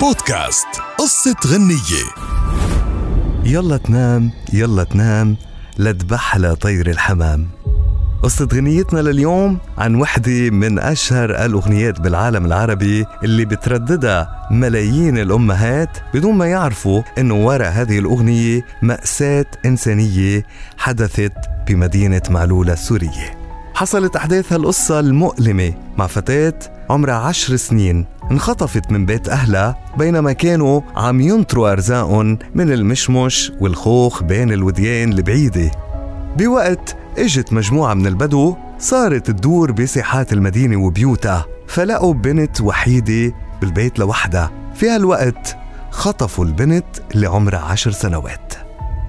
بودكاست قصة غنية. يلا تنام يلا تنام لدبح لطير الحمام. قصة غنيتنا لليوم عن وحدة من أشهر الأغنيات بالعالم العربي اللي بترددها ملايين الأمهات بدون ما يعرفوا إنه وراء هذه الأغنية مأساة إنسانية حدثت بمدينة معلولة السورية. حصلت أحداث هالقصة المؤلمة مع فتاة عمرها عشر سنين. انخطفت من بيت أهلها بينما كانوا عم ينطروا أرزاقهم من المشمش والخوخ بين الوديان البعيدة. بوقت إجت مجموعة من البدو صارت تدور بساحات المدينة وبيوتها فلقوا بنت وحيدة بالبيت لوحدها. في هالوقت خطفوا البنت اللي عمرها عشر سنوات.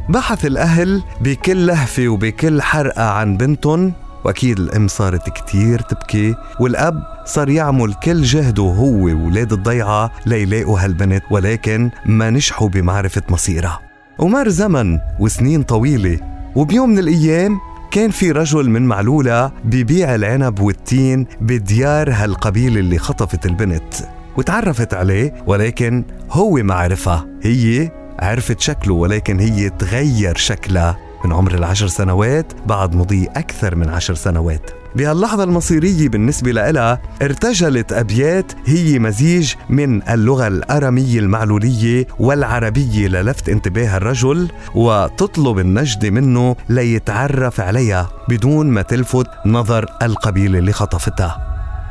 بحث الأهل بكل لهفة وبكل حرقة عن بنتهم وأكيد الأم صارت كتير تبكي والأب صار يعمل كل جهده هو وولاد الضيعة ليلاقوا هالبنت ولكن ما نجحوا بمعرفة مصيرها. ومر زمن وسنين طويلة وبيوم من الأيام كان في رجل من معلولة ببيع العنب والتين بديار هالقبيلة اللي خطفت البنت وتعرفت عليه ولكن هو ما عرفها. هي عرفت شكله ولكن هي تغير شكلها. من عمر العشر سنوات بعد مضي أكثر من عشر سنوات. بهاللحظة المصيرية بالنسبة لها ارتجلت أبيات هي مزيج من اللغة الأرامية المعلولية والعربية للفت انتباه الرجل وتطلب النجدة منه ليتعرف عليها بدون ما تلفت نظر القبيلة اللي خطفتها.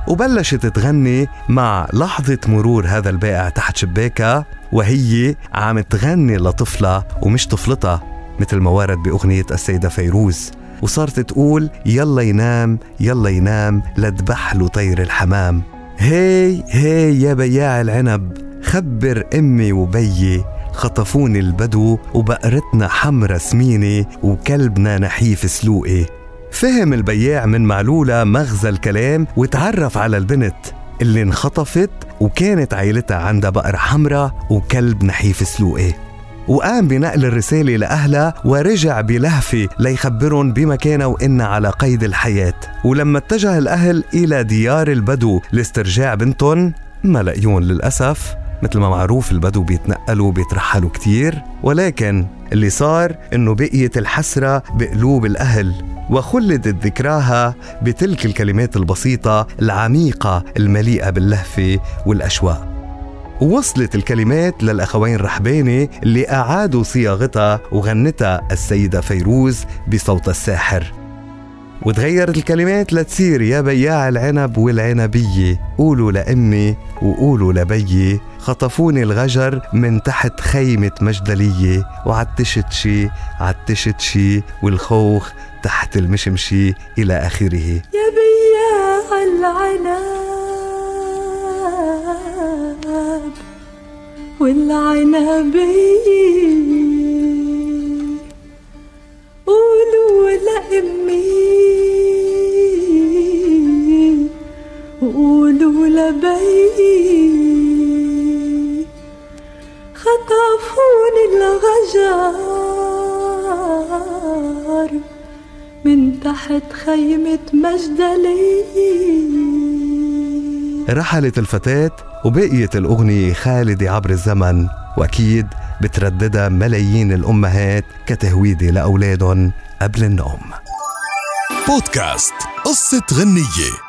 وبلشت تغني مع لحظة مرور هذا البائع تحت شباكها وهي عم تغني لطفلة ومش طفلتها. مثل ما ورد بأغنية السيدة فيروز وصارت تقول يلا ينام يلا ينام لدبح له طير الحمام. هي هي يا بياع العنب خبر أمي وبيي خطفوني البدو وبقرتنا حمرة سمينة وكلبنا نحيف سلوقي فهم البياع من معلولة مغزى الكلام وتعرف على البنت اللي انخطفت وكانت عيلتها عندها بقر حمرة وكلب نحيف سلوقي وقام بنقل الرسالة لأهلها ورجع بلهفة ليخبرهم بمكانه وإن على قيد الحياة. ولما اتجه الأهل إلى ديار البدو لاسترجاع بنتهم ما لقيون للأسف مثل ما معروف البدو بيتنقلوا بيترحلوا كتير ولكن اللي صار إنه بقيت الحسرة بقلوب الأهل وخلدت ذكراها بتلك الكلمات البسيطة العميقة المليئة باللهفة والأشواق. ووصلت الكلمات للأخوين رحباني اللي أعادوا صياغتها وغنتها السيدة فيروز بصوت الساحر. وتغيرت الكلمات لتصير يا بياع العنب والعنبية قولوا لأمي وقولوا لبيي خطفوني الغجر من تحت خيمة مجدلية وعتشت شي عتشت شي والخوخ تحت المشمشي إلى آخره. يا بياع العنب. والعنبي قولوا لأمي وقولوا لبي خطفوني الغجار من تحت خيمة مجدلي رحلت الفتاة وبقيت الأغنية خالدة عبر الزمن وأكيد بترددها ملايين الأمهات كتهويدة لأولادهم قبل النوم. بودكاست قصة غنية.